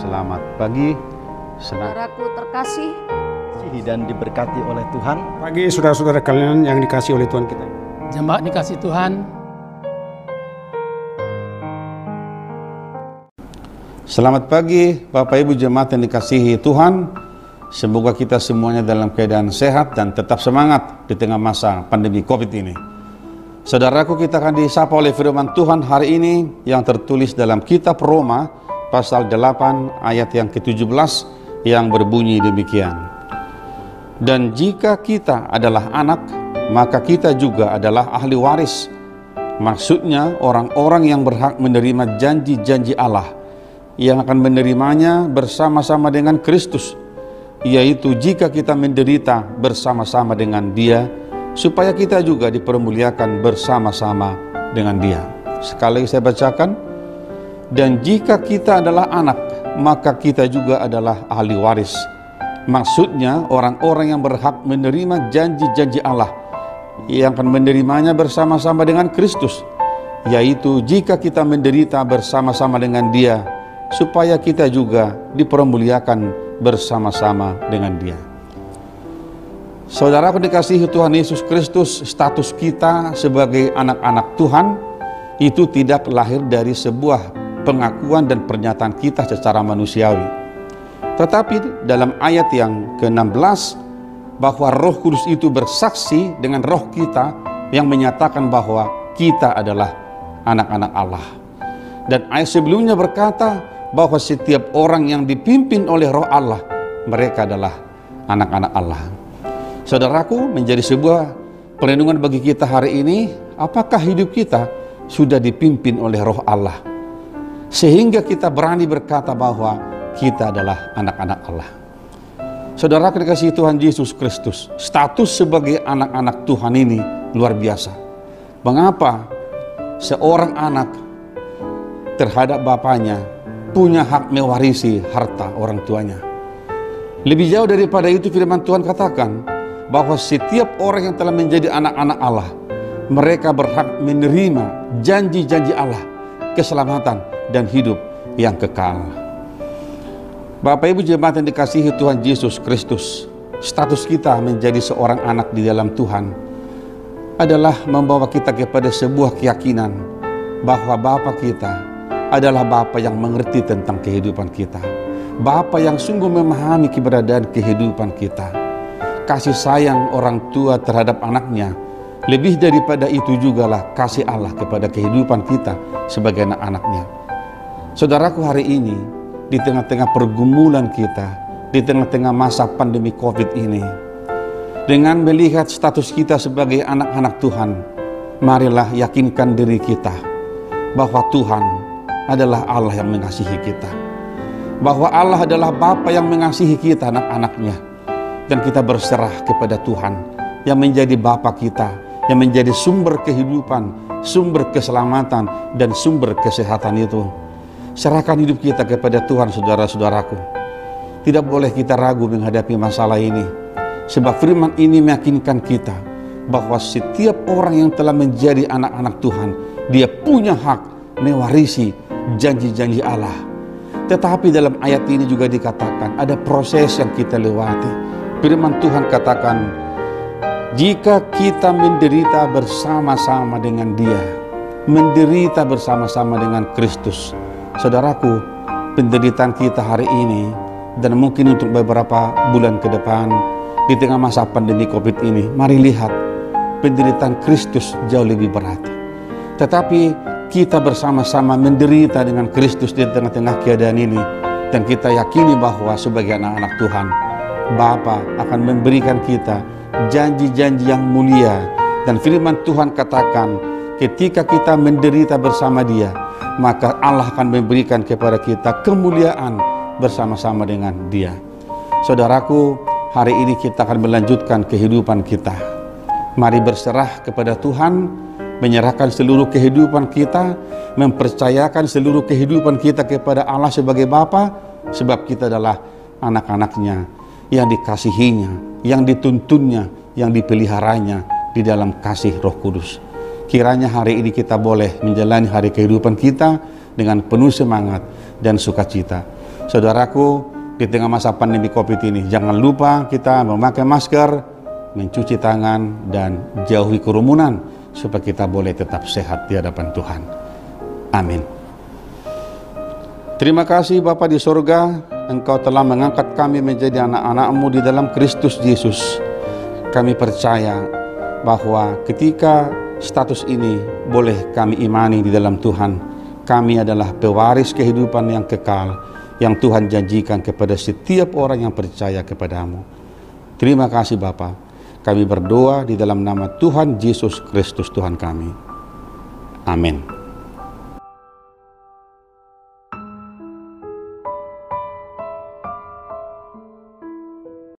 Selamat pagi, senang Saudaraku terkasih, dan diberkati oleh Tuhan. Pagi saudara-saudara kalian yang dikasih oleh Tuhan kita. Jemaat dikasih Tuhan, Selamat pagi Bapak Ibu jemaat yang dikasihi Tuhan. Semoga kita semuanya dalam keadaan sehat dan tetap semangat di tengah masa pandemi Covid ini. Saudaraku kita akan disapa oleh firman Tuhan hari ini yang tertulis dalam kitab Roma pasal 8 ayat yang ke-17 yang berbunyi demikian. Dan jika kita adalah anak, maka kita juga adalah ahli waris. Maksudnya orang-orang yang berhak menerima janji-janji Allah yang akan menerimanya bersama-sama dengan Kristus, yaitu jika kita menderita bersama-sama dengan Dia, supaya kita juga dipermuliakan bersama-sama dengan Dia. Sekali saya bacakan, dan jika kita adalah anak, maka kita juga adalah ahli waris. Maksudnya orang-orang yang berhak menerima janji-janji Allah yang akan menerimanya bersama-sama dengan Kristus, yaitu jika kita menderita bersama-sama dengan Dia, supaya kita juga dipermuliakan bersama-sama dengan Dia. Saudara dikasihi Tuhan Yesus Kristus, status kita sebagai anak-anak Tuhan itu tidak lahir dari sebuah pengakuan dan pernyataan kita secara manusiawi. Tetapi dalam ayat yang ke-16 bahwa Roh Kudus itu bersaksi dengan roh kita yang menyatakan bahwa kita adalah anak-anak Allah. Dan ayat sebelumnya berkata bahwa setiap orang yang dipimpin oleh roh Allah, mereka adalah anak-anak Allah. Saudaraku, menjadi sebuah perlindungan bagi kita hari ini, apakah hidup kita sudah dipimpin oleh roh Allah? Sehingga kita berani berkata bahwa kita adalah anak-anak Allah. Saudara dikasih Tuhan Yesus Kristus, status sebagai anak-anak Tuhan ini luar biasa. Mengapa seorang anak terhadap bapaknya punya hak mewarisi harta orang tuanya. Lebih jauh daripada itu firman Tuhan katakan bahwa setiap orang yang telah menjadi anak-anak Allah, mereka berhak menerima janji-janji Allah, keselamatan dan hidup yang kekal. Bapak Ibu jemaat yang dikasihi Tuhan Yesus Kristus, status kita menjadi seorang anak di dalam Tuhan adalah membawa kita kepada sebuah keyakinan bahwa Bapa kita adalah Bapa yang mengerti tentang kehidupan kita. Bapa yang sungguh memahami keberadaan kehidupan kita. Kasih sayang orang tua terhadap anaknya lebih daripada itu jugalah kasih Allah kepada kehidupan kita sebagai anak-anaknya. Saudaraku hari ini di tengah-tengah pergumulan kita, di tengah-tengah masa pandemi COVID ini, dengan melihat status kita sebagai anak-anak Tuhan, marilah yakinkan diri kita bahwa Tuhan adalah Allah yang mengasihi kita. Bahwa Allah adalah Bapa yang mengasihi kita anak-anaknya. Dan kita berserah kepada Tuhan yang menjadi Bapa kita, yang menjadi sumber kehidupan, sumber keselamatan, dan sumber kesehatan itu. Serahkan hidup kita kepada Tuhan saudara-saudaraku. Tidak boleh kita ragu menghadapi masalah ini. Sebab firman ini meyakinkan kita bahwa setiap orang yang telah menjadi anak-anak Tuhan, dia punya hak mewarisi janji-janji Allah. Tetapi dalam ayat ini juga dikatakan ada proses yang kita lewati. Firman Tuhan katakan, jika kita menderita bersama-sama dengan dia, menderita bersama-sama dengan Kristus. Saudaraku, penderitaan kita hari ini dan mungkin untuk beberapa bulan ke depan di tengah masa pandemi Covid ini, mari lihat penderitaan Kristus jauh lebih berat. Tetapi kita bersama-sama menderita dengan Kristus di tengah-tengah keadaan ini dan kita yakini bahwa sebagai anak-anak Tuhan Bapa akan memberikan kita janji-janji yang mulia dan firman Tuhan katakan ketika kita menderita bersama dia maka Allah akan memberikan kepada kita kemuliaan bersama-sama dengan dia. Saudaraku hari ini kita akan melanjutkan kehidupan kita. Mari berserah kepada Tuhan menyerahkan seluruh kehidupan kita, mempercayakan seluruh kehidupan kita kepada Allah sebagai Bapa, sebab kita adalah anak-anaknya yang dikasihinya, yang dituntunnya, yang dipeliharanya di dalam kasih roh kudus. Kiranya hari ini kita boleh menjalani hari kehidupan kita dengan penuh semangat dan sukacita. Saudaraku, di tengah masa pandemi COVID ini, jangan lupa kita memakai masker, mencuci tangan, dan jauhi kerumunan supaya kita boleh tetap sehat di hadapan Tuhan. Amin. Terima kasih Bapa di sorga, Engkau telah mengangkat kami menjadi anak-anakmu di dalam Kristus Yesus. Kami percaya bahwa ketika status ini boleh kami imani di dalam Tuhan, kami adalah pewaris kehidupan yang kekal, yang Tuhan janjikan kepada setiap orang yang percaya kepadamu. Terima kasih Bapa. Kami berdoa di dalam nama Tuhan Yesus Kristus Tuhan kami. Amin.